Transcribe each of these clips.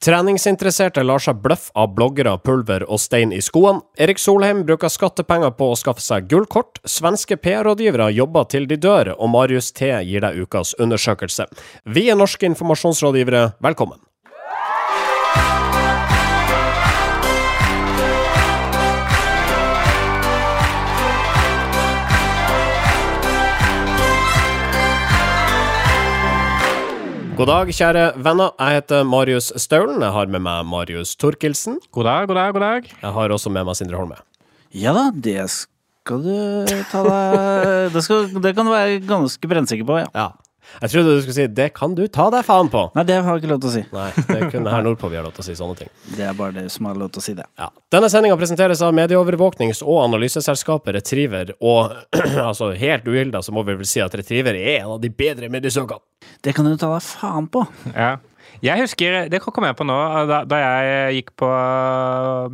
Treningsinteresserte lar seg bløffe av bloggere, pulver og stein i skoene. Erik Solheim bruker skattepenger på å skaffe seg gullkort. Svenske PR-rådgivere jobber til de dør, og Marius T gir deg ukas undersøkelse. Vi er norske informasjonsrådgivere, velkommen. God dag, kjære venner. Jeg heter Marius Staulen. Jeg har med meg Marius Torkelsen. God dag, god dag, god dag. Jeg har også med meg Sindre Holme. Ja da, det skal du ta deg det, skal, det kan du være ganske brennsikker på, ja. Ja. Jeg trodde du skulle si 'det kan du ta deg faen på'. Nei, det har jeg ikke lov til å si. Nei, det er kun her nordpå vi har lov til å si sånne ting. Det er bare det som har lov til å si det. Ja. Denne sendinga presenteres av medieovervåknings- og analyseselskapet Retriever. Og altså, helt uhilda så må vi vel si at Retriever er en av de bedre mediesøkene. Det kan du ta deg faen på. Ja. Jeg husker, det kom jeg på nå, da, da jeg gikk på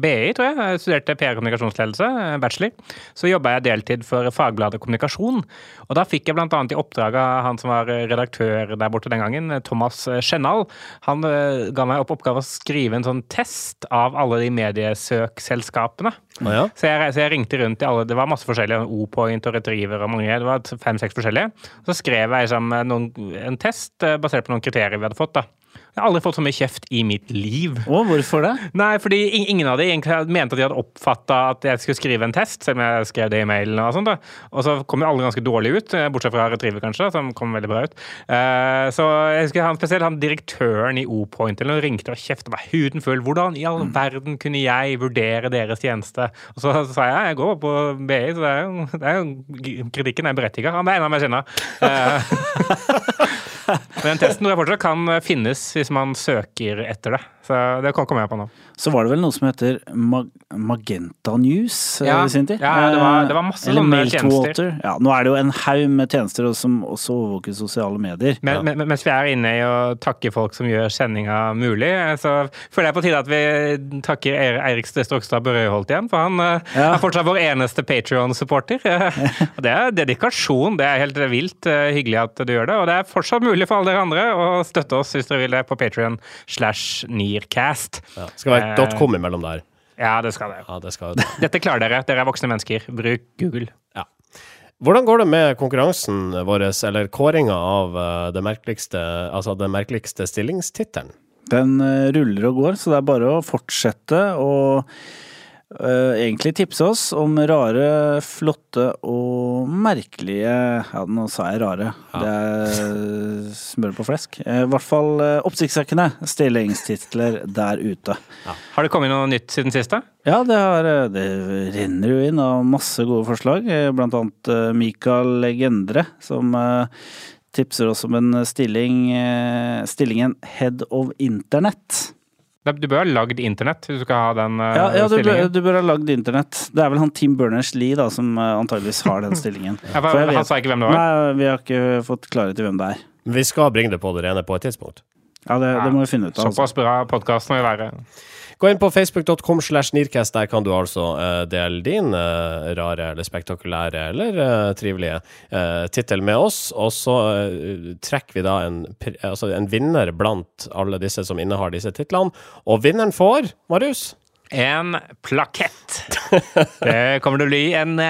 BI, tror jeg, jeg studerte PR kommunikasjonsledelse, bachelor, så jobba jeg deltid for Fagbladet Kommunikasjon. Og da fikk jeg bl.a. i oppdrag av han som var redaktør der borte den gangen, Thomas Skjennal. Han uh, ga meg opp oppgave å skrive en sånn test av alle de mediesøkselskapene. Ah, ja. Så jeg, så jeg, ringte rundt i alle Det var masse forskjellige. O-point og Retriever og mange. Det var fem-seks forskjellige. Så skrev jeg liksom, noen, en test eh, basert på noen kriterier vi hadde fått. da. Jeg har aldri fått så mye kjeft i mitt liv. Og hvorfor det? Nei, fordi ingen av de egentlig mente at de hadde oppfatta at jeg skulle skrive en test, selv om jeg skrev det i mailen og sånt. da. Og så kom jo alle ganske dårlig ut, eh, bortsett fra Retriever, kanskje, som kom veldig bra ut. Uh, så jeg husker han spesielt han direktøren i O-Point eller noe ringte og kjefta meg huden full. Hvordan i all verden kunne jeg vurdere deres tjeneste? Og så sa jeg jeg går på BI, så det er jo, det er jo kritikken er berettiget. Han enda mer sinna. Uh, Men den testen tror jeg fortsatt kan finnes hvis man søker etter det. Så det kommer jeg på nå. Så var det vel noe som heter Mag Magenta News ja, i sin tid? Ja, det var, det var masse Eller sånne tjenester. Ja, nå er det jo en haug med tjenester som også overvåker sosiale medier. Men, ja. men, mens vi er inne i å takke folk som gjør sendinga mulig, så føler jeg på tide at vi takker Eirik Strokstad Børøyholt igjen. For han ja. er fortsatt vår eneste Patrion-supporter. og det er dedikasjon. Det er helt vilt hyggelig at du gjør det. Og det er fortsatt mulig for alle dere andre å støtte oss hvis dere vil det på Patrion slash Nearcast. Ja. Skal være .com imellom der. Ja, det skal det. Ja, det skal det. Dette klarer dere. Dere er voksne mennesker. Bruk Google. Ja. Hvordan går det med konkurransen vår, eller kåringa av det merkeligste, altså den merkeligste stillingstittelen? Den ruller og går, så det er bare å fortsette å egentlig tipse oss om rare, flotte og merkelige Ja, nå sa jeg rare. Ja. Det er smør på flesk. I uh, hvert fall uh, oppsiktsvekkende stillingstitler der ute. Ja. Har det kommet noe nytt siden sist, da? Ja, det, har, det renner jo inn av masse gode forslag. Blant annet Mikael Legendre, som tipser oss om en stilling, stillingen Head of Internett. Du bør ha lagd internett hvis du skal ha den uh, ja, ja, du stillingen. Bør, du bør ha lagd internett. Det er vel han Tim Berners-Lee da, som uh, antageligvis har den stillingen. ja, for, for han sa ikke hvem det var? Nei, vi har ikke fått klarhet i hvem det er. Vi skal bringe det på det rene på et tidspunkt. Ja, det, det må vi finne ut av. Såpass bra podkast må vi være. Gå inn på facebook.com slash Nirkast. Der kan du altså uh, dele din uh, rare eller spektakulære eller uh, trivelige tittel med oss. Og så trekker vi da en, altså en, vinner blant alle disse som innehar disse titlene. Og vinneren får, Marius? En plakett. Det kommer til å bli en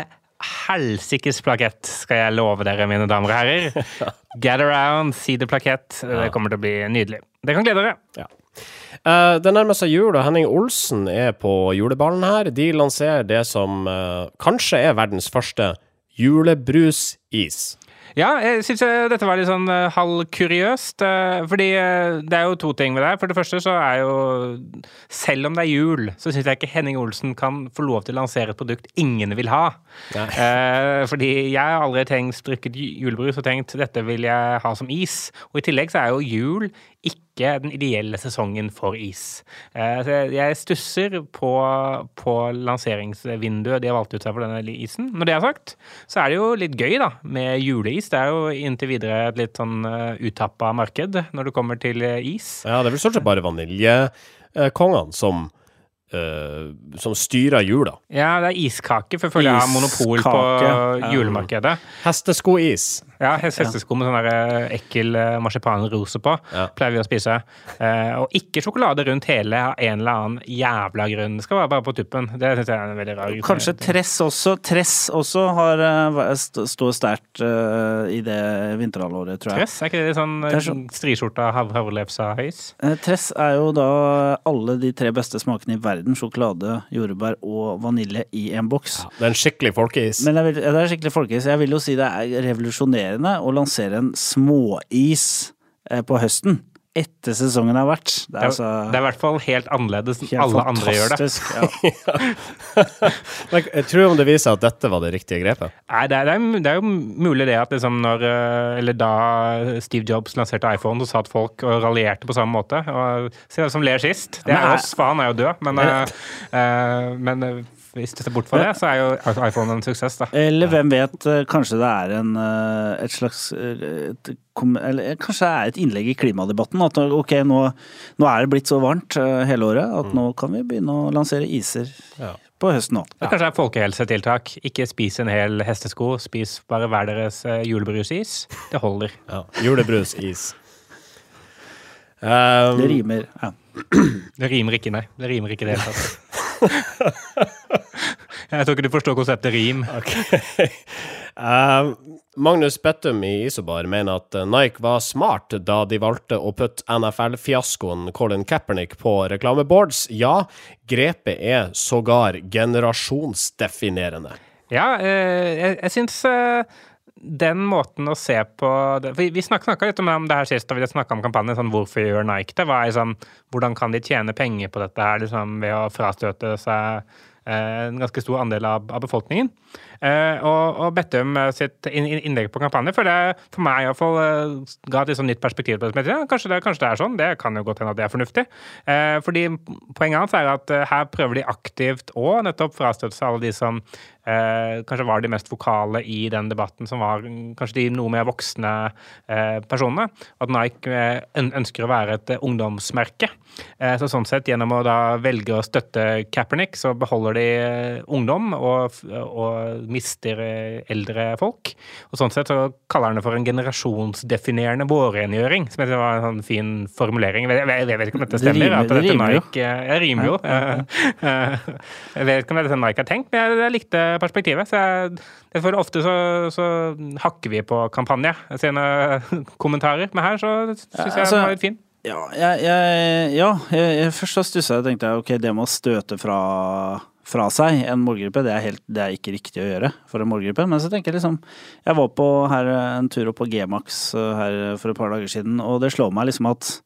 helsikes plakett, skal jeg love dere, mine damer og herrer. Get around, see the plakett. Det kommer til å bli nydelig. Det kan glede dere. Ja. Uh, det nærmer seg jul, og Henning Olsen er på juleballen her. De lanserer det som uh, kanskje er verdens første julebrusis. Ja, jeg syns dette var litt sånn uh, halvkuriøst. Uh, fordi uh, det er jo to ting med det. For det første så er jo Selv om det er jul, så syns jeg ikke Henning Olsen kan få lov til å lansere et produkt ingen vil ha. fordi jeg har aldri tenkt drukket julebrus og tenkt dette vil jeg ha som is. Og i tillegg så er jo jul ikke den ideelle sesongen for is. Jeg stusser på, på lanseringsvinduet de har valgt ut seg for denne isen. Når det er sagt, så er det jo litt gøy da, med juleis. Det er jo inntil videre et litt sånn uttappa marked når det kommer til is. Ja, det er vel stort sett bare vaniljekongene som eh, som styrer jula. Ja, det er iskake, for jeg føler jeg har monopol på julemarkedet. Hesteskois. Ja, hest- hestesko med sånn eh, ekkel eh, marsipanrose på Ja. pleier vi å spise. Eh, og ikke sjokolade rundt hele av en eller annen jævla grunn. Det skal være bare på tuppen. Det syns jeg er en veldig rar Kanskje Tress også. Tress også har eh, står sterkt eh, i det vinterhalvåret, tror jeg. Tress? Er ikke det sånn sånn- striskjorta hav havrelefsa-høys? Eh, Tress er jo da alle de tre beste smakene i verden. Sjokolade, jordbær og vanilje i en boks. Det er en skikkelig folkeis. Men vil, ja, det er skikkelig folkeis. Jeg vil jo si det er revolusjonerende å lansere en småis eh, på høsten. Etter sesongen har vært. Det er altså det er i hvert fall helt annerledes enn alle andre gjør det. Ja. Jeg tror om det viser at dette var det riktige grepet. Nei, det er, det, er, det er jo mulig det at liksom når eh, Eller da Steve Jobs lanserte iPhone, så satt folk og raljerte på samme måte. Og Se hvem som ler sist. Det er oss, for han er jo død. Men, uh, eh, men hvis du ser bort fra det, så er jo iPhone en suksess, da. Eller hvem vet, eh, kanskje det er en, eh, et slags eh, et, Eller kanskje det er et innlegg i klimadebatten. At ok, nå, nå er det blitt så varmt hele året at nå kan vi begynne å lansere iser Ja. på høsten òg. Det kanskje er folkehelsetiltak. Ikke spis en hel hestesko, spis bare hver deres julebrusis. Det holder. Ja. Julebrus, is. Um, Det rimer. Ja. Det rimer ikke, nei. Det rimer ikke i det hele tatt. Jeg tror ikke du forstår konseptet rim. Okay. Uh, Magnus Bettum i Isobar mener at eh, Nike var smart da de valgte å putte NFL-fiaskoen Colin Kaepernick på reklameboards. Ja, grepet er sågar generasjonsdefinerende. Ja, uh, jeg, jeg syns uh den måten å se på det, for Vi snakka litt om det her sist, da vi snakka om kampanjen. Sånn, hvorfor gjør Nike det? Hva er, liksom, hvordan kan de tjene penger på dette her liksom, ved å frastøte seg en ganske stor andel av, av befolkningen? Eh, og, og Bettum eh, sitt inn- inn- innlegg på kampanje, for det for meg iallfall uh, ga et sånn nytt perspektiv på det. kanskje, det, kanskje det er sånn, det kan jo godt hende at det er fornuftig. Eh, fordi Poenget hans er at eh, her prøver de aktivt å nettopp frastøte seg alle de som eh, kanskje var de mest vokale i den debatten, som var kanskje de noe mer voksne eh, personene. At Nike eh, ønsker å være et eh, ungdomsmerke. Eh, så sånn sett, gjennom å da velge å støtte Kaepernick, så beholder de eh, ungdom og, og mister eh, eldre folk. Og sånn sett så kaller han det for en generasjonsdefinerende vårrengjøring, som jeg synes var en sånn fin formulering. Jeg, vet, jeg vet ikke om dette Det rimer- at det dette rimer jo. Nike, jo. Jeg rimer jo. Eh, eh, Jeg vet ikke om dette Nike har tenkt, men jeg, jeg likte perspektivet. Så jeg, for ofte så, så hakker vi på kampanje sine kommentarer, men her så syns jeg altså- den var litt fin. Ja, jeg, jeg, ja, jeg, jeg først så stussa jeg og tenkte jeg, ok, det med å støte fra, fra seg en målgruppe, det er, helt, det er ikke riktig å gjøre for en målgruppe. Men så tenker jeg liksom Jeg var på her, en tur opp på G-Max eh, her for et par dager siden, og det slår meg liksom at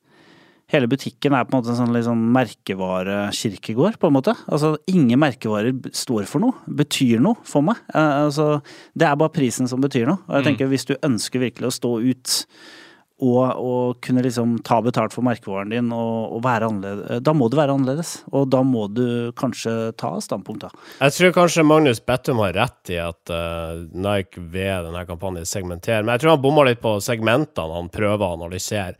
Hele butikken er på en måte en sånn, liksom merkevarekirkegård, på en måte. Altså, ingen merkevarer står for noe, betyr noe for meg. Eh, altså, det er bare prisen som betyr noe. Og jeg tenker hvis du ønsker virkelig å stå ut og, og kunne liksom ta betalt for merkevaren din og, og være annerledes, da må du være annerledes. Og da må du kanskje ta standpunkt, da. Jeg tror kanskje Magnus Bettum har rett i at uh, Nike ved denne kampanjen segmenterer, men jeg tror han bomma litt på segmentene han prøver å analysere.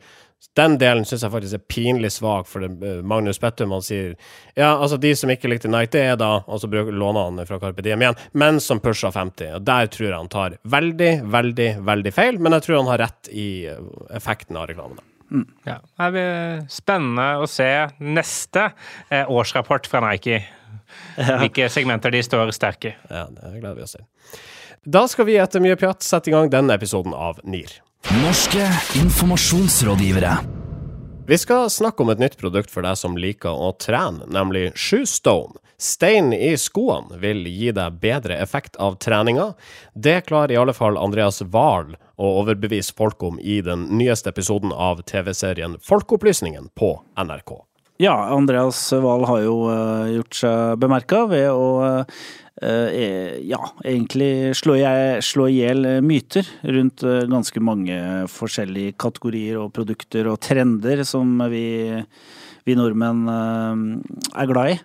Den delen syns jeg faktisk er pinlig svak, for det, eh, Magnus Bettum han sier ja, altså de som ikke likte Nike, det er da Og så låner han fra Carpe Diem igjen, men som pusha 50. Og Der tror jeg han tar veldig, veldig, veldig feil, men jeg tror han har rett i eh, effekten av reklamen. Mm. Ja. Det blir spennende å se neste eh, årsrapport fra Nike. Hvilke segmenter de står sterke i. Ja, det gleder vi oss til. Da skal vi etter mye pjatt sette i gang denne episoden av NIR. Norske informasjonsrådgivere. Vi skal snakke om et nytt produkt for deg som liker å trene, nemlig Shoestone. Stein i skoene vil gi deg bedre effekt av treninga. Det klarer i alle fall Andreas Wahl å overbevise folk om i den nyeste episoden av TV-serien Folkeopplysningen på NRK. Ja, Andreas Wahl har jo eh, gjort seg bemerka ved å eh, ja, egentlig slå i- hjel myter rundt eh, ganske mange forskjellige kategorier og produkter og trender som vi, vi nordmenn er glad i.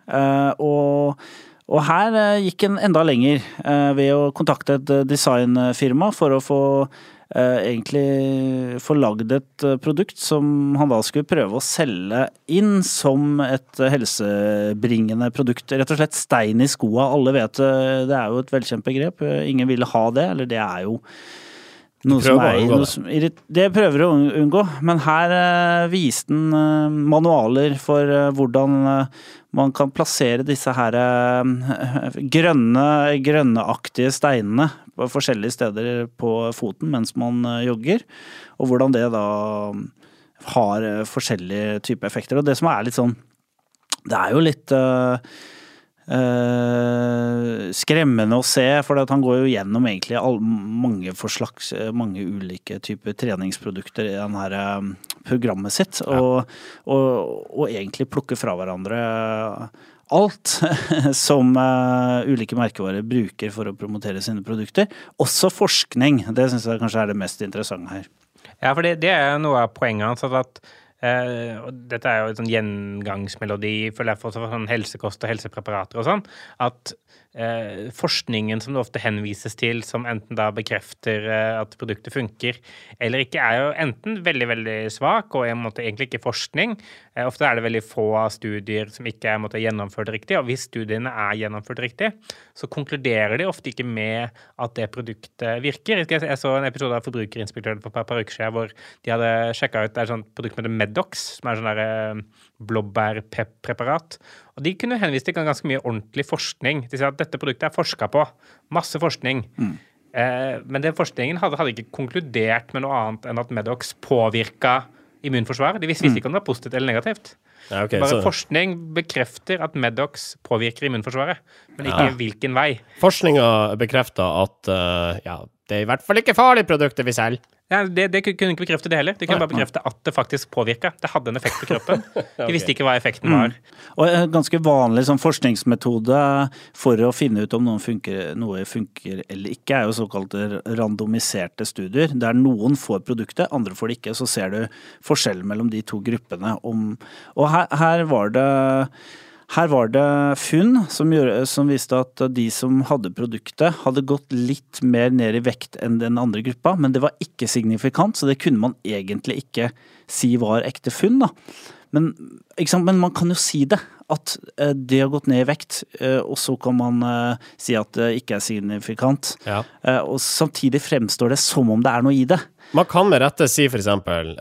Og, og her gikk en enda lenger ved å kontakte et designfirma for å få egentlig få lagd et eh, produkt som han da skulle prøve å selge inn som et eh, helsebringende produkt. Rett og slett stein i skoa. Alle vet det, det er jo et velkjent begrep. Eh, Ingen ville ha det, eller det er jo noe som er, noe det. som det prøver å unngå, men her eh, viste han eh, manualer for eh, hvordan eh, man kan plassere disse her eh, grønne, grønneaktige steinene på forskjellige steder på foten mens man eh, jogger, og hvordan det da har eh, forskjellige typer effekter. Og det som er litt sånn Det er jo litt eh, eh, skremmende å se, for han går jo gjennom egentlig all, mange, slags, mange ulike typer treningsprodukter i den her, eh, programmet sitt, og, og, og egentlig plukker fra hverandre alt som eh, ulike merkevarer bruker for å promotere sine produkter. Også forskning. Det syns jeg kanskje er det mest interessante her. Ja, for det, det er noe av poenget hans. At eh, og dette er jo en sånn gjengangsmelodi for, for sånn helsekost og helsepreparater og sånn. At eh, forskningen som det ofte henvises til, som enten da bekrefter eh, at produktet funker eller ikke, er jo enten veldig, veldig svak og i en måte egentlig ikke forskning. Eh, ofte er det veldig få studier som ikke er gjennomført riktig. Og hvis studiene er gjennomført riktig, så konkluderer de ofte ikke med at det produktet virker. Jeg så en episode av Forbrukerinspektøren for et par uker siden hvor de hadde sjekka ut et sånt produkt heter Medox, som er sånn der, eh, blåbærpreparat. Og de kunne henvist til ganske mye ordentlig forskning. De sier at dette produktet er forska på. Masse forskning. Eh, men den forskningen hadde, hadde ikke konkludert med noe annet enn at Medox påvirka immunforsvaret. De visste visste ikke om det var positivt eller negativt. Ja, okay, Bare så forskning bekrefter at Medox påvirker immunforsvaret, men ikke hvilken vei. Forskninga bekrefter at uh, ja, det er i hvert fall ikke farlig produktet vi selger. Ja, det, det kunne ikke bekrefte det heller. Det kunne Nei. bare bekrefte at det faktisk påvirka. Det hadde en effekt på kroppen. De visste ikke hva effekten var. Og en ganske vanlig sånn forskningsmetode for å finne ut om noe funker, noe funker eller ikke, er jo såkalte randomiserte studier, der noen får produktet, andre får det ikke. Så ser du forskjellen mellom de to gruppene. Om, og her, her var det her var det funn som, gjorde, som viste at de som hadde produktet, hadde gått litt mer ned i vekt enn den andre gruppa, men det var ikke signifikant, så det kunne man egentlig ikke si var ekte funn. da. Men? Men man kan jo si det, at eh, det har gått ned i vekt, eh, og så kan man eh, si at det ikke er signifikant. Ja. Og samtidig fremstår det som om det er noe i det. Man kan med rette si for eksempel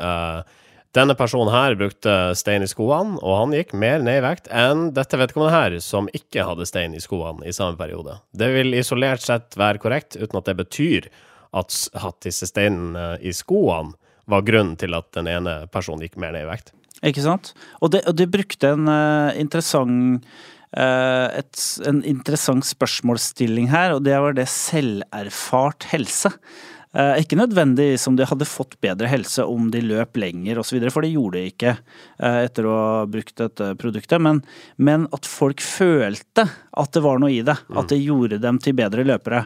denne personen her brukte stein i skoene, og han gikk mer ned i vekt enn dette vedkommende her, som ikke hadde stein i skoene i samme periode. Det vil isolert sett være korrekt, uten at det betyr at, at disse steinene i skoene var grunnen til at den ene personen gikk mer ned i vekt. Ikke sant? Og de, og de brukte en uh, interessant uh, et, en interessant spørsmålsstilling her, og det var det selverfart helse. Eh, ikke nødvendigvis om de hadde fått bedre helse om de løp lenger osv., for det gjorde de ikke eh, etter å ha brukt dette produktet, men, men at folk følte at det var noe i det. At det gjorde dem til bedre løpere.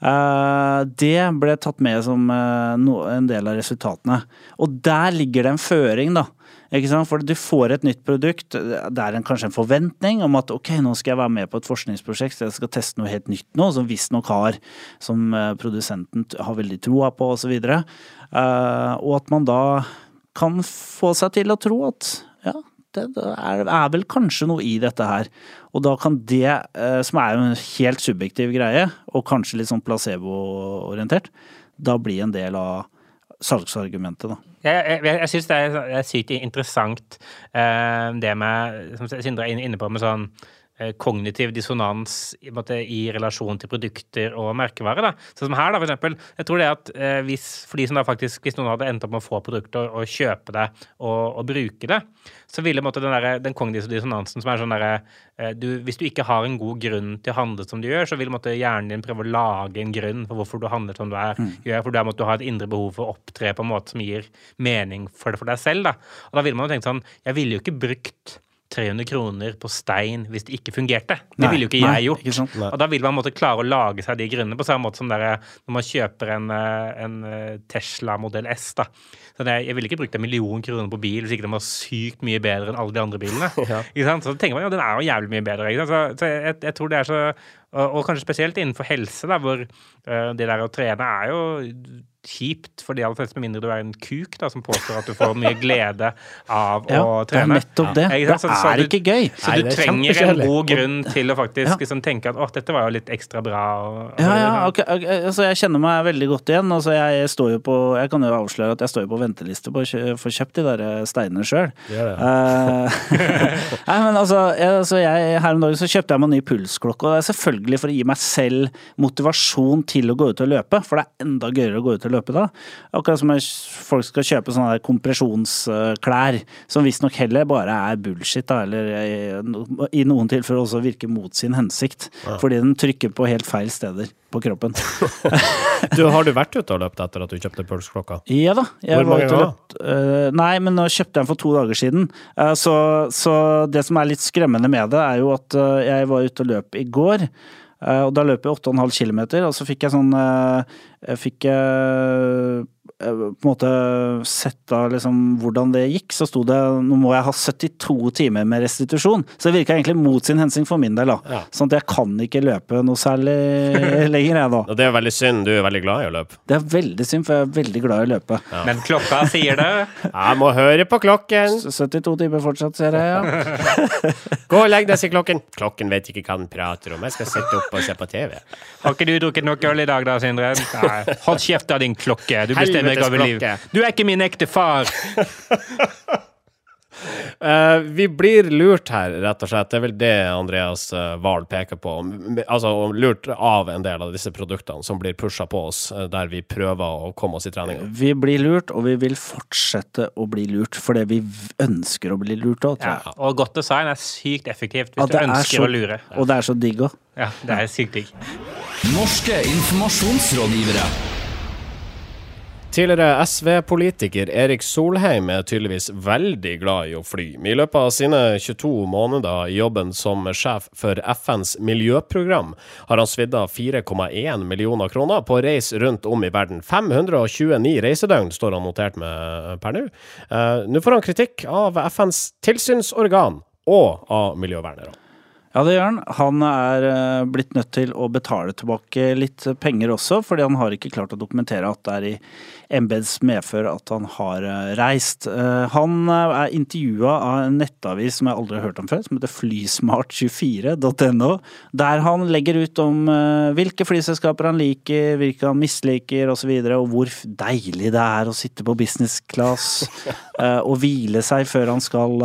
Eh, det ble tatt med som en del av resultatene. Og der ligger det en føring, da. For du får et nytt produkt, det er en, kanskje en forventning om at ok, nå skal jeg være med på et forskningsprosjekt, jeg skal teste noe helt nytt nå, som visstnok har, som eh, produsenten har veldig troa på, osv. Uh, og at man da kan få seg til å tro at ja, det er, vel kanskje noe i dette her. Og da kan det, eh, som er en helt subjektiv greie, og kanskje litt sånn placeboorientert, da bli en del av salgsargumentet, da. Jeg, jeg, jeg syns det er, sykt interessant eh, det med, som Sindre er inne- på, med sånn kognitiv dissonans i, måte, i relasjon til produkter og merkevarer. Da. Sånn som her, da, for eksempel. Jeg tror det at eh, hvis, for de som da faktisk, hvis noen hadde endt opp med å få produkter og, og kjøpe det og, og bruke det, så ville måte, den, der, den kognitive dissonansen som er sånn derre eh, Hvis du ikke har en god grunn til å handle som du gjør, så vil måte, hjernen din prøve å lage en grunn for hvorfor du handler som du er, gjør. For du har et indre behov for å opptre på en måte som gir mening for, for deg selv. Da. Og da ville man jo tenkt sånn Jeg ville jo ikke brukt 300 kroner på stein hvis det ikke fungerte. Det Nei, ville jo ikke nei, jeg gjort. ikke. Og da vil man måtte klare å lage seg de grunnene, på samme måte som der, når man kjøper en, eh, en eh, Tesla modell S. da. Så det, jeg ville ikke brukt en million kroner på bil hvis ikke den var sykt mye bedre enn alle de andre bilene. Ikke sant? Så tenker man ja, den er jo jævlig mye bedre. Så, så jeg, jeg tror det er så og, og kanskje spesielt innenfor helse, da, hvor uh, det der å trene er jo kjipt for de aller fleste, med mindre du er en kuk da, som påstår at du får mye glede av Ja, å det er trene. nettopp det. Ja, Det? Så- så er ikke gøy. Så Nei, du det er trenger en god grunn til å faktisk Ja. liksom, tenke at å, dette var jo litt ekstra bra. Og, Ja, ja, ok, ok, altså jeg kjenner meg veldig godt igjen. Altså jeg, står jo på, jeg kan jo avsløre at jeg står jo på venteliste på å få kjøpt de der eh, steinene sjøl. Uh. Nei, men altså, jeg, altså jeg, Her om dagen så kjøpte jeg meg en ny pulsklokke. Og det er selvfølgelig for å gi meg selv motivasjon til å gå ut og løpe, for det er enda gøyere å gå ut og løpe da. Akkurat som folk skal kjøpe sånne der kompresjonsklær, som visstnok heller bare er bullshit, da, eller i, i noen tilfeller også virker mot sin hensikt. Fordi den trykker på helt feil steder på kroppen. Du, har du vært ute og løpt etter at du kjøpte pulsklokka? Ja da. Jeg Hvor mange ganger? eh, nei, men nå kjøpte jeg den for to dager siden. Eh, så, så det som er litt skremmende med det, er jo at eh, jeg var ute og løp i går. Eh, og da løp jeg 8,5 km, og så fikk jeg sånn eh, jeg Fikk jeg eh, på en måte sett av liksom hvordan det gikk, så sto det nå må jeg ha 72 timer med restitusjon. Så det virka egentlig mot sin hensikt for min del, da. Ja. Sånn at jeg kan ikke løpe noe særlig lenger, jeg da. Og det er veldig synd, du er veldig glad i å løpe. Det er veldig synd, for jeg er veldig glad i å løpe. Men klokka sier det. Jeg må høre på klokken! 72 timer fortsatt, ser jeg, ja. Gå og legg deg, sier klokken. Klokken vet ikke hva den prater om. Jeg skal sitte opp og se på TV. Har ikke du drukket nok øl i dag da, Sindre? Nei. Hold kjeft av din klokke. Du bestemmer Ikke over liv. Du er ikke min ekte far. Uh, vi blir lurt her, rett og slett. Det er vel det Andreas uh, Wahl peker på. Altså lurt av en del av disse produktene som blir pusha på oss, eh, der vi prøver å komme oss i treninga. Vi blir lurt, og vi vil fortsette å bli lurt, fordi vi ønsker å bli lurt òg, tror Ja, jeg. og godt design er sykt effektivt hvis Ja, du er ønsker så- å lure. Og det er så digg òg. Ja, det er sykt digg. Norske informasjonsrådgivere. Tidligere SV-politiker Erik Solheim er tydeligvis veldig glad i å fly. I løpet av sine 22 måneder i jobben som sjef for FNs miljøprogram har han svidd av 4,1 millioner kroner på reis rundt om i verden. 529 reisedøgn står han notert med per nå. Eh, Nå får han kritikk av FNs tilsynsorgan og av miljøvernere. Ja, det gjør han. Han er eh, blitt nødt til å betale tilbake litt penger også, fordi han har ikke klart å dokumentere at det er i embets medfør at han har eh, reist. Eh, Han er intervjua av en nettavis som jeg aldri har hørt om før, som heter flysmart24.no, der han legger ut om hvilke flyselskaper han liker, hvilke han misliker osv., og, så og hvor deilig det er å sitte på business class og hvile seg før han skal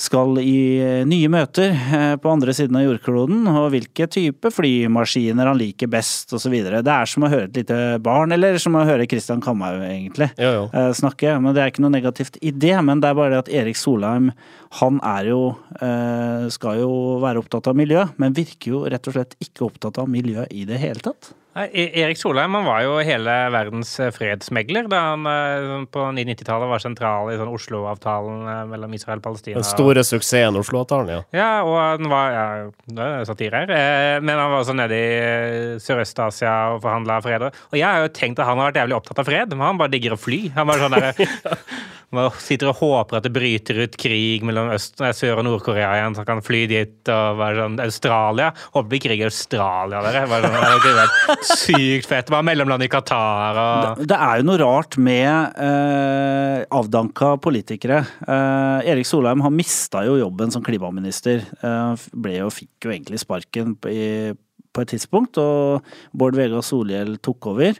skal i eh, nye møter eh, på andre siden av jordkloden, og hvilke type flymaskiner han liker best osv. Det er som å høre et lite barn, eller som å høre Christian Kamhaug, egentlig, Jo, jo. eh, snakke. Men det er ikke noe negativt i det. Men det er bare det at Erik Solheim, han er jo Skal jo være opptatt av miljø, men virker jo rett og slett ikke opptatt av miljø i det hele tatt. E- Erik Solheim han var jo hele verdens eh, fredsmegler da han eh, på 90-tallet var sentral i sånn Oslo-avtalen eh, mellom Israel og Palestina. Den store suksessen Oslo-avtalen, ja. Ja, og han var ja, Det er satire her. Men han var også nede i Sørøst-Asia og forhandla fred. Og jeg har jo tenkt at han har vært jævlig opptatt av fred, men han bare digger å fly. Han bare sånn der, man sitter og håper at det bryter ut krig mellom Øst, Sør- og Nord-Korea igjen, så han kan fly dit og være sånn Australia. Håper det blir krig i Australia, dere. Bare sånn, det vært sykt fett. Bare mellomland i Qatar og Det er jo noe rart med eh, avdanka politikere. Eh, Erik Solheim har mista jo jobben som klimaminister. Eh, ble jo, fikk jo egentlig sparken i, på et tidspunkt, og Bård Vegar Solhjell tok over.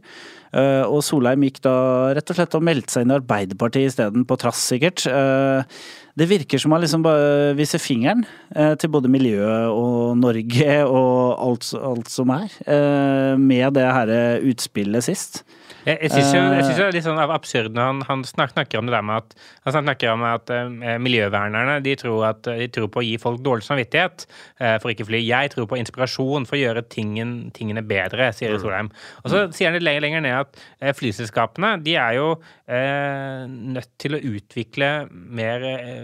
Eh, og Solheim gikk da rett og slett og meldte seg inn i Arbeiderpartiet isteden, på trass sikkert. Eh, det virker som han liksom bare viser fingeren eh, til både miljøet og Norge og alt, alt som er, eh, med det her utspillet sist. Jeg, jeg syns jo, jeg synes jo Eh. det er litt sånn absurd når han, han snak, snakker om det der med at Han snakker om at eh, miljøvernerne de tror, at, de tror på å gi folk dårlig samvittighet eh, for ikke fly. Jeg tror på inspirasjon for å gjøre tingen, tingene bedre, sier Solheim. Og så sier han litt lenger, lenger ned at eh, flyselskapene de er jo eh, nødt til å utvikle mer eh,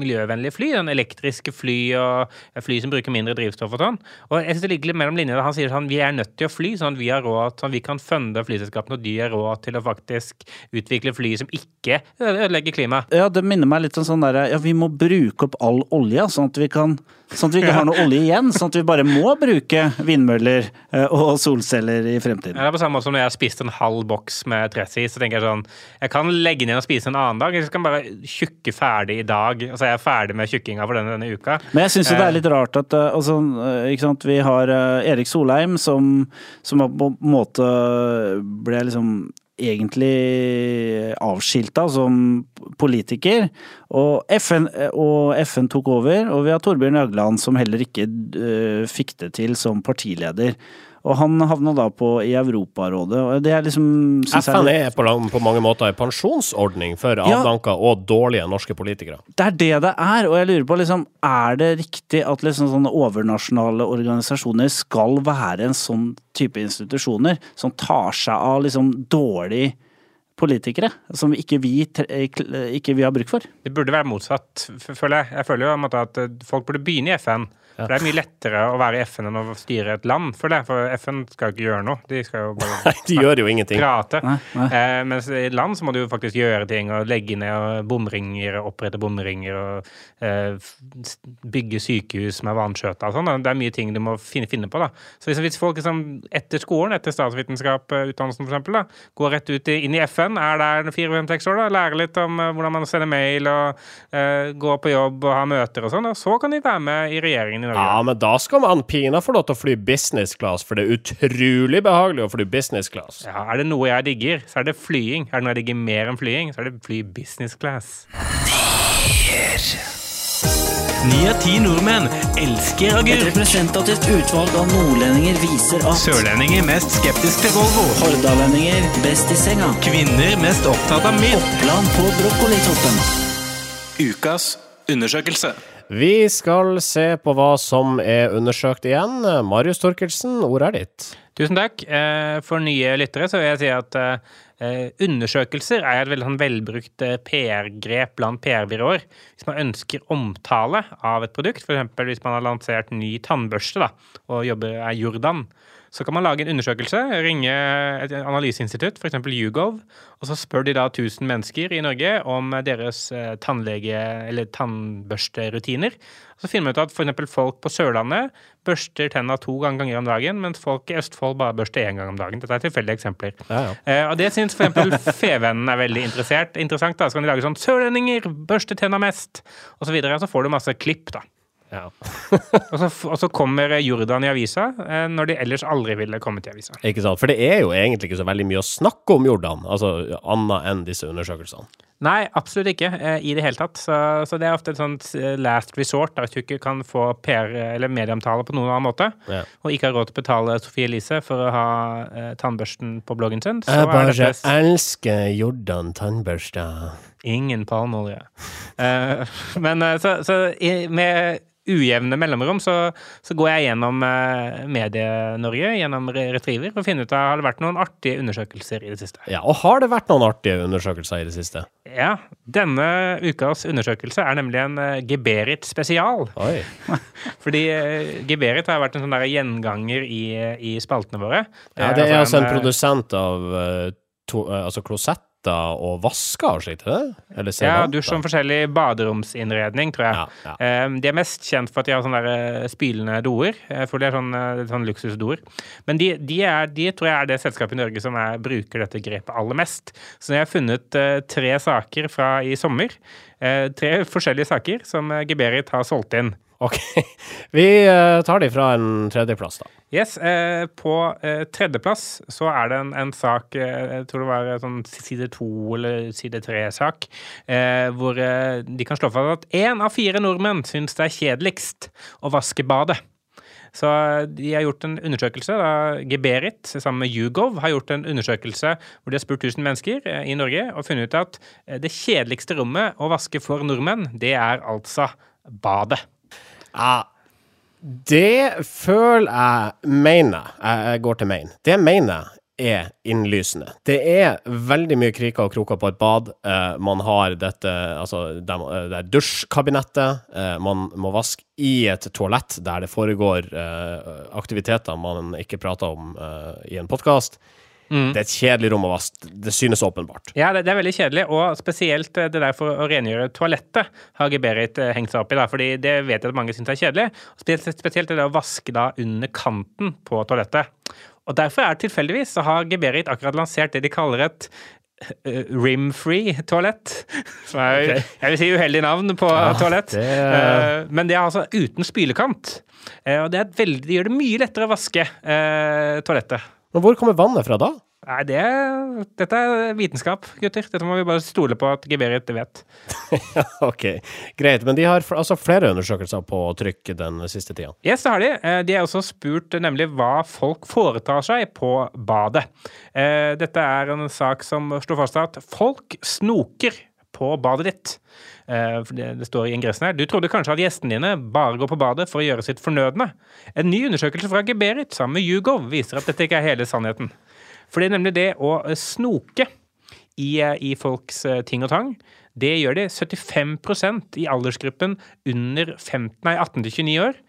miljøvennlige fly. Den elektriske fly og fly som bruker mindre drivstoff og sånn. Og jeg synes det ligger litt mellom linjene. Han sier sånn vi er nødt til å fly, sånn at vi har råd, sånn at vi kan funde flyselskapene, og de har råd til å faktisk utvikle fly som ikke ødelegger klimaet. Ja, det minner meg litt om sånn derre Ja, vi må bruke opp all olja, sånn at vi kan Sånn at vi ikke har noe olje igjen. Sånn at vi bare må bruke vindmøller eh, og solceller i fremtiden. Ja, Det er på samme måte som når jeg har spist en halv boks med Tressis, så tenker jeg sånn Jeg kan legge ned og spise en annen dag, eller så kan jeg bare tjukke ferdig dag. Altså, jeg er ferdig med tjukkinga for denne, denne uka. Men jeg syns det er litt rart at eh, altså, eh, sant? vi har eh, Erik Solheim som, som på en måte ble liksom egentlig avskilta som politiker. Og FN, og FN tok over, og vi har Torbjørn Jagland som heller ikke uh, fikk det til som partileder. Og han havna da på i Europarådet, og det er liksom FN er på, på mange måter en pensjonsordning for Ja. avdanka og dårlige norske politikere. Det er det det er, og jeg lurer på liksom, er det riktig at liksom sånne overnasjonale organisasjoner skal være en sånn type institusjoner som tar seg av liksom dårlige politikere, som ikke vi, ikke vi har bruk for? Det burde være motsatt, føler jeg. Jeg føler jo at folk burde begynne i FN. For Det er mye lettere å være i FN enn å styre et land, for, det, For FN skal ikke gjøre noe. De skal jo bare Nei, de gjør jo ingenting. prate. Nei, nei. Eh, mens i et land så må du jo faktisk gjøre ting og legge ned og bomringer og opprette bomringer og eh, bygge sykehus med vanskjøta og sånn. Det er mye ting du må finne, finne på, da. Så hvis, hvis folk liksom etter skolen, etter statsvitenskap, f.eks., utdannelsen for eksempel, går rett ut i, inn i FN, er der fire-fem-seks år, da, lærer litt om eh, hvordan man sender mail og eh, går på jobb og har møter og sånn, og så kan de være med i regjeringen i Norge. Ja, men da skal man pina få lov til å fly business class, for det er utrolig behagelig å fly business class. Ja, er det noe jeg digger, så er det flying. Er det noe jeg digger mer enn flying, så er det fly business class. Ni av ti nordmenn elsker Et representativt utvalg av nordlendinger viser at Sørlendinger mest skeptisk til Volvo. hordalendinger best i senga. Kvinner mest opptatt av mynt. Oppland på brokkolitoppen. Ukas undersøkelse. Vi skal se på hva som er undersøkt igjen. Marius Torkelsen, ordet er ditt. Tusen takk. Eh, For nye lyttere så vil jeg si at eh, undersøkelser er et veldig sånn velbrukt eh, PR-grep blant PR-byråer. Hvis man ønsker omtale av et produkt, f.eks. hvis man har lansert ny tannbørste da, og jobber er Jordan, så kan man lage en undersøkelse, ringe et analyseinstitutt, f.eks. YouGov, og så spør de da 1000 mennesker i Norge om deres eh, tannlege- eller tannbørsterutiner. Og så finner man ut at f.eks. folk på Sørlandet børster tenna to ganger om dagen, mens folk i Østfold bare børster én gang om dagen. Dette er tilfeldige eksempler. Ja, ja. Eh, og det syns f.eks. Fevennen er veldig interessant. da, Så kan de lage sånn 'Sørlendinger børster tenna mest', og så videre. Så får du masse klipp, da. Ja. Og så, og så kommer Jordan i avisa, eh, når de ellers aldri ville kommet i avisa. Ikke sant? For det er jo egentlig ikke så veldig mye å snakke om Jordan, altså annet enn disse undersøkelsene. Nei, absolutt ikke eh, i det hele tatt. Så, så det er ofte et sånt eh, last resort, da, hvis du ikke kan få PR- eller medieomtale på noen annen måte, Ja. og ikke har råd til å betale Sofie Elise for å ha eh, tannbørsten på bloggen sin, så Jeg er bare dette elsker Jordan tannbørste. ingen palmeolje. uh, men så, så i, med ujevne mellomrom så, så går jeg gjennom eh, Medie-Norge, gjennom Re- Retriever, og finner ut av har det vært noen artige undersøkelser i det siste. Ja, og har det vært noen artige undersøkelser i det siste? Ja, denne ukas undersøkelse er nemlig en eh, Geberit spesial. Oi. Fordi eh, Geberit har vært en sånn der gjenganger i, i spaltene våre. Ja, det er altså en en produsent av eh, to, eh, altså klosetter og vasker og slikt, er? Eller Ja, dusj som forskjellig baderomsinnredning, tror jeg. Ja, ja. Eh, De er mest kjent for at de har sånne der eh, spylende doer. Jeg For det er sånne, eh, sånn luksusdoer. Men de, de, er, de tror jeg er det selskapet i Norge som er, bruker dette grepet aller mest. Så jeg har funnet eh, tre saker fra i sommer. Eh, Tre forskjellige saker som eh, Geberit har solgt inn. Ok. Vi eh, tar de fra en tredjeplass, da. Yes, På tredjeplass så er det en, en sak, jeg tror det var en sånn side to eller side tre-sak, hvor de kan slå fast at én av fire nordmenn syns det er kjedeligst å vaske badet. Så eh, de har gjort en undersøkelse. da Geberit sammen med Yougov har gjort en undersøkelse hvor de har spurt 1000 mennesker eh, i Norge og funnet ut at eh, det kjedeligste rommet å vaske for nordmenn, det er altså badet. Ja, det føler jeg mener Jeg går til main. Det mener jeg er innlysende. Det er veldig mye kriker og kroker på et bad. Eh, man har dette Altså, det må- eh, det er dusjkabinettet. Eh, man må vaske i et toalett der det foregår eh, aktiviteter man ikke prater om eh, i en podkast. Det er et kjedelig rom å vaske. Det synes åpenbart. Ja, det, det er veldig kjedelig, og spesielt eh, det der for å rengjøre toalettet har Geberit hengt seg opp i, da, fordi det vet jeg at mange syns er kjedelig. Spesielt, det å vaske da under kanten på toalettet. Og derfor er tilfeldigvis så har Geberit akkurat lansert det de kaller et eh, rim-free toalett. Som er, jeg vil si, uheldig navn på toalett. det- Eh, men det er altså uten spylekant. Eh, og det, er veldig, det gjør det mye lettere å vaske toalettet. Men hvor kommer vannet fra da? Nei, det, dette er vitenskap, gutter. Dette må vi bare stole på at Geberit vet. ok, greit. Men de har altså flere undersøkelser på trykk den siste tida. Yes, det har de. Eh, De har også spurt eh, nemlig hva folk foretar seg på badet. Eh, Dette er en sak som slår fast at folk snoker på badet ditt. Det, står i ingressen her. Du trodde kanskje at gjestene dine bare går på badet for å gjøre sitt fornødne. En ny undersøkelse fra Geberit sammen med Yougov viser at dette ikke er hele sannheten. For det er nemlig det å eh, snoke i, eh, i folks eh, ting og tang. Det gjør de 75% i aldersgruppen under 15, nei, 18 til 29 år.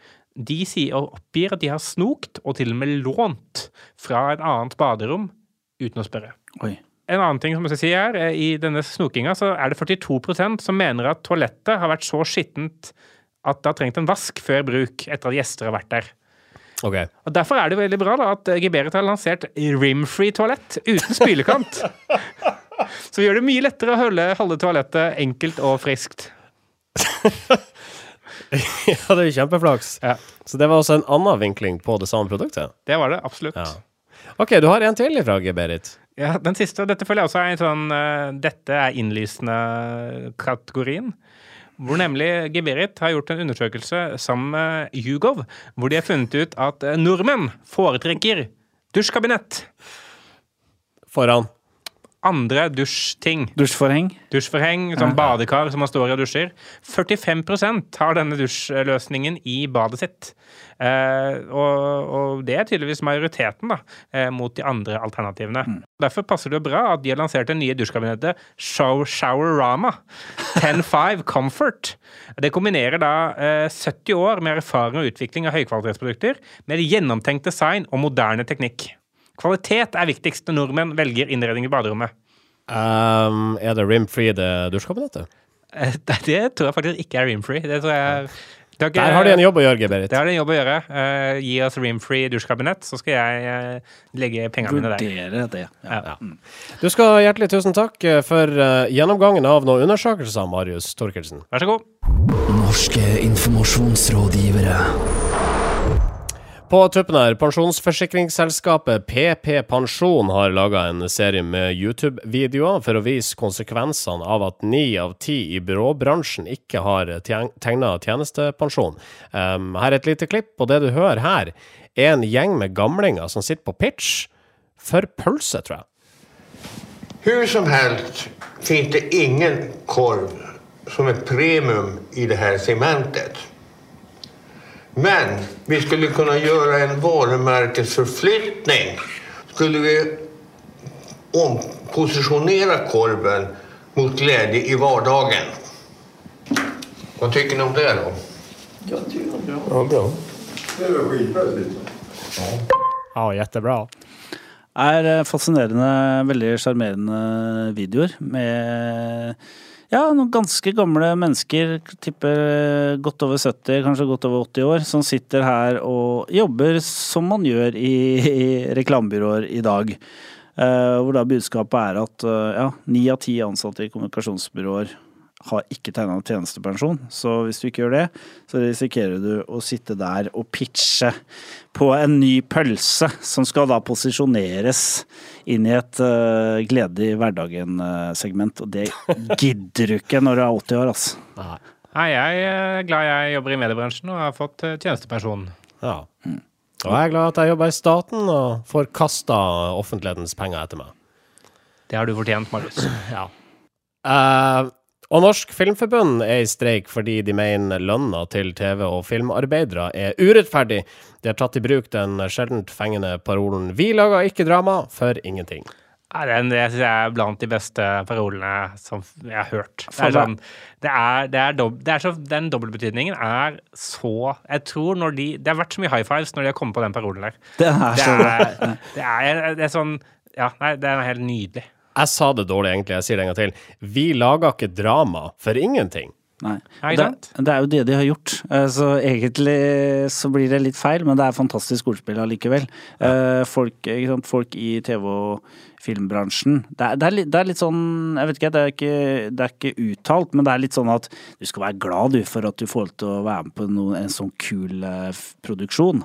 De sier og oppgir at de har snokt og til og med lånt fra et annet baderom uten å spørre. Oi. En annen ting som jeg skal si er, eh, I denne snokinga så er det 42% som mener at toalettet har vært så skittent at det har trengt en vask før bruk etter at gjester har vært der. Ok. Og Derfor er det veldig bra da at Geberit har lansert rim-free toalett uten spylekant. Så vi gjør det mye lettere å holde, holde toalettet enkelt og friskt. ja, det er jo kjempeflaks. Ja. Så det var også en annen vinkling på det samme produktet? Det var det, absolutt. Ja. Ok, du har en til fra Geberit. Ja, den siste, dette føler jeg også er en sånn eh, Dette er innlysende-kategorien. Hvor nemlig Geberit har gjort en undersøkelse sammen med Hugov, hvor de har funnet ut at eh, nordmenn foretrekker dusjkabinett. Foran. Andre dusjting. Dusjforheng. Dusjforheng, sånn badekar som man står i og dusjer. 45% har denne dusjløsningen i badet sitt. Eh, og, og det er tydeligvis majoriteten da, eh, mot de andre alternativene. Derfor passer det bra at de har lansert det nye dusjkabinettet Show, Showerama 10.5 Comfort. Det kombinerer da eh, 70 år med erfaring og utvikling av høykvalitetsprodukter med gjennomtenkt design og moderne teknikk. Kvalitet er viktigst når nordmenn velger innredning i baderommet. Um, er det rim-free det dusjkabinettet? Eh, det tror jeg faktisk ikke er rimfree. Det tror jeg det ikke- Der har de en jobb å gjøre, Berit. Det har de en jobb å gjøre. Uh, gi oss rimfree dusjkabinett, så skal jeg uh, legge pengene mine der. Vurdere det. Ja. Ja. Du skal hjertelig tusen takk for gjennomgangen av noen undersøkelser, Marius Torkelsen. Vær så god. Norske informasjonsrådgivere. På tuppen her, pensjonsforsikringsselskapet PP Pensjon har laga en serie med YouTube-videoer for å vise konsekvensene av at ni av ti i byråbransjen ikke har tegna tjenestepensjon. Um, her er et lite klipp, og det du hører her, er en gjeng med gamlinger som sitter på pitch for pølse, tror jeg. Hur som helst finnes det ingen korv som et premium i det her segmentet. Men vi skulle kunna göra en varumärkesförflyttning. Skulle vi ompositionera korven mot glädje i vardagen. Vad tycker ni om det då? Jag tycker det är bra. Ja, bra. Det var skitbra. Ja, jättebra. er eh, fascinerende, veldig sjarmerende videoer med ja, noen ganske gamle mennesker, tipper eh, godt over 70, kanskje godt over 80 år, som sitter her og jobber som man gjør i, i reklamebyråer i dag. Eh, hvor da budskapet er at eh, ja, ni av ti ansatte i kommunikasjonsbyråer har ikke tegna tjenestepensjon. Så hvis du ikke gjør det, så risikerer du å sitte der og pitche på en ny pølse, som skal da posisjoneres inn i et uh, glede i hverdagen-segment. Og det gidder du ikke når du er 80 år, altså. Nei, jeg er glad jeg jobber i mediebransjen og har fått eh, tjenestepensjon. Ja. Og jeg er glad at jeg jobber i staten og får kasta offentlighetens penger etter meg. Det har du fortjent, Marius. Ja. Eh, og Norsk Filmforbund er i streik fordi de mener lønna til TV- og filmarbeidere er urettferdig. De har tatt i bruk den sjeldent fengende parolen 'Vi lager ikke drama for ingenting'. Ja, den det synes jeg er blant de beste parolene som jeg har hørt. Det For er sånn, det er, det er, dob, det er så, den dobbeltbetydningen er så Jeg tror når de Det har vært så mye high fives når de har kommet på den parolen der. Det er Det så er, det er, det er sånn Ja, nei, det er helt nydelig. Jeg sa det dårlig, egentlig. Jeg sier det en gang til. Vi lager ikke drama for ingenting. Nei. Det, det er jo det de har gjort. Eh, Så egentlig så blir det litt feil, men det er fantastisk ordspill allikevel. Ja. Folk, ikke sant? Folk i TV- og filmbransjen. Det er, det, er litt, det er litt sånn Jeg vet ikke, det er ikke, det er ikke uttalt, men det er litt sånn at du skal være glad du for at du får til å være med på noen, en sånn kul eh, produksjon.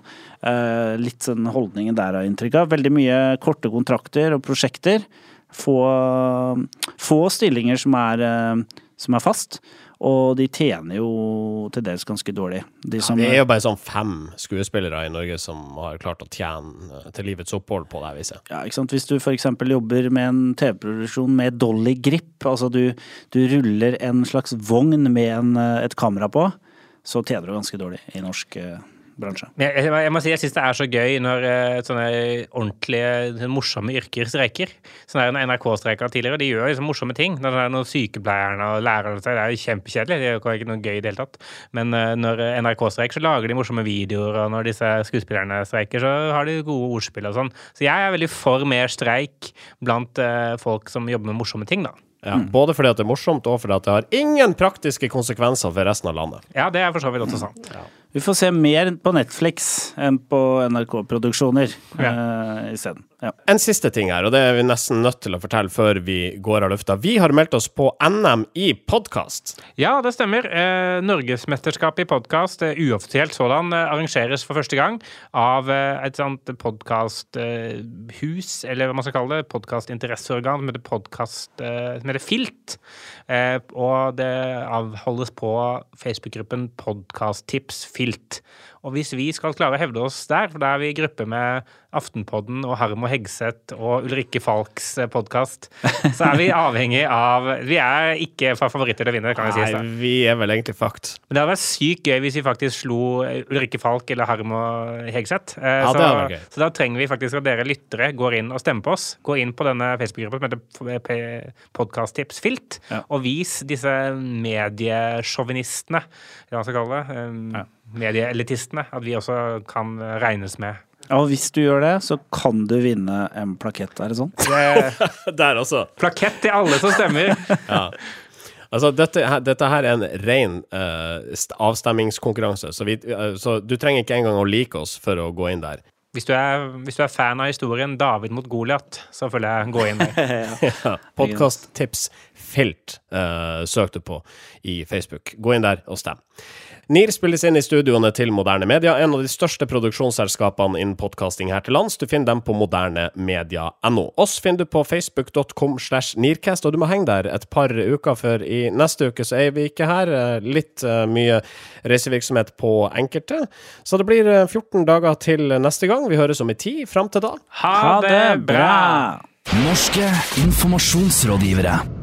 Eh, litt sånn holdningen der har jeg inntrykk av. Veldig mye korte kontrakter og prosjekter. Få, få stillinger som er, eh, som er fast. Og de tjener jo til dels ganske dårlig. De som, Det er jo bare sånn fem skuespillere i Norge som har klart å tjene til livets opphold på det viset. ja, ikke sant? Hvis du f.eks. jobber med en TV-produksjon med dolly grip, altså du, du ruller en slags vogn med en, eh, et kamera på, så tjener du ganske dårlig i norsk eh, bransje. Jeg, jeg, jeg må si jeg syns det er så gøy når eh, sånne ordentlige, morsomme yrker streiker. Sånn der når NRK streika tidligere, de gjør liksom morsomme ting. Når, det er noen sykepleierne og lærerne Det er jo kjempekjedelig, det er jo ikke noe gøy i det hele tatt. Men eh, når NRK streiker, så lager de morsomme videoer, og når disse skuespillerne streiker, så har de gode ordspill og sånn. Så jeg er veldig for mer streik blant eh, folk som jobber med morsomme ting, da. Ja, Både fordi at det er morsomt, og fordi at det har ingen praktiske konsekvenser for resten av landet. Ja, det er for så vidt også sant. Vi får se mer på Netflix enn på NRK-produksjoner eh, isteden. Ja. En siste ting her, og det er vi nesten nødt til å fortelle før vi går av lufta. Vi har meldt oss på NM i podkast. Ja, det stemmer. Eh, Norgesmesterskapet i podkast, eh, uoffisielt sådan, eh, arrangeres for første gang av eh, et sånt podkasthus, eller hva man skal kalle det, podkastinteresseorgan som heter Podkast, eh, som heter Filt. Eh, og det avholdes på Facebook-gruppen Podkasttips Filt. Og hvis vi skal klare å hevde oss der, for da er vi i gruppe med Aftenpodden og Harmo Hegseth og Ulrikke Falks podkast, så er vi avhengig av Vi er ikke fa- favoritter til å vinne, kan vi si. Nei, vi er vel egentlig fucked. Men det hadde vært sykt gøy hvis vi faktisk slo Ulrikke Falk eller Harmo Hegseth. Eh, Ja, så, det vært gøy. så da trenger vi faktisk at dere lyttere går inn og stemmer på oss. Gå inn på denne Facebook-gruppa som heter Podkasttips Filt, Ja. og vis disse mediesjåvinistene, hva man skal kalle det, um, medieelitistene, at vi også kan regnes med. Og hvis du gjør det, så kan du vinne en plakett, er det sånn? Det, Der også. plakett til alle som stemmer. Ja. Altså, dette, dette her er en ren uh, avstemmingskonkurranse, så, vi, uh, så du trenger ikke engang å like oss for å gå inn der. Hvis du er, hvis du er fan av historien David mot Goliat, så føler jeg gå inn der. Ja. Podkasttips Filt uh, søk du på i Facebook. Gå inn der og stem. NIR spilles inn i studioene til Moderne Media, en av de største produksjonsselskapene innen podkasting her til lands. Du finner dem på modernemedia.no. Oss finner du på facebook.com slash nircast, og du må henge der et par uker, for i neste uke så er vi ikke her. Eh, Litt eh, mye reisevirksomhet på enkelte. Så det blir eh, 14 dager til neste gang. Vi høres om i tid. Fram til da. Ha det bra! Norske informasjonsrådgivere.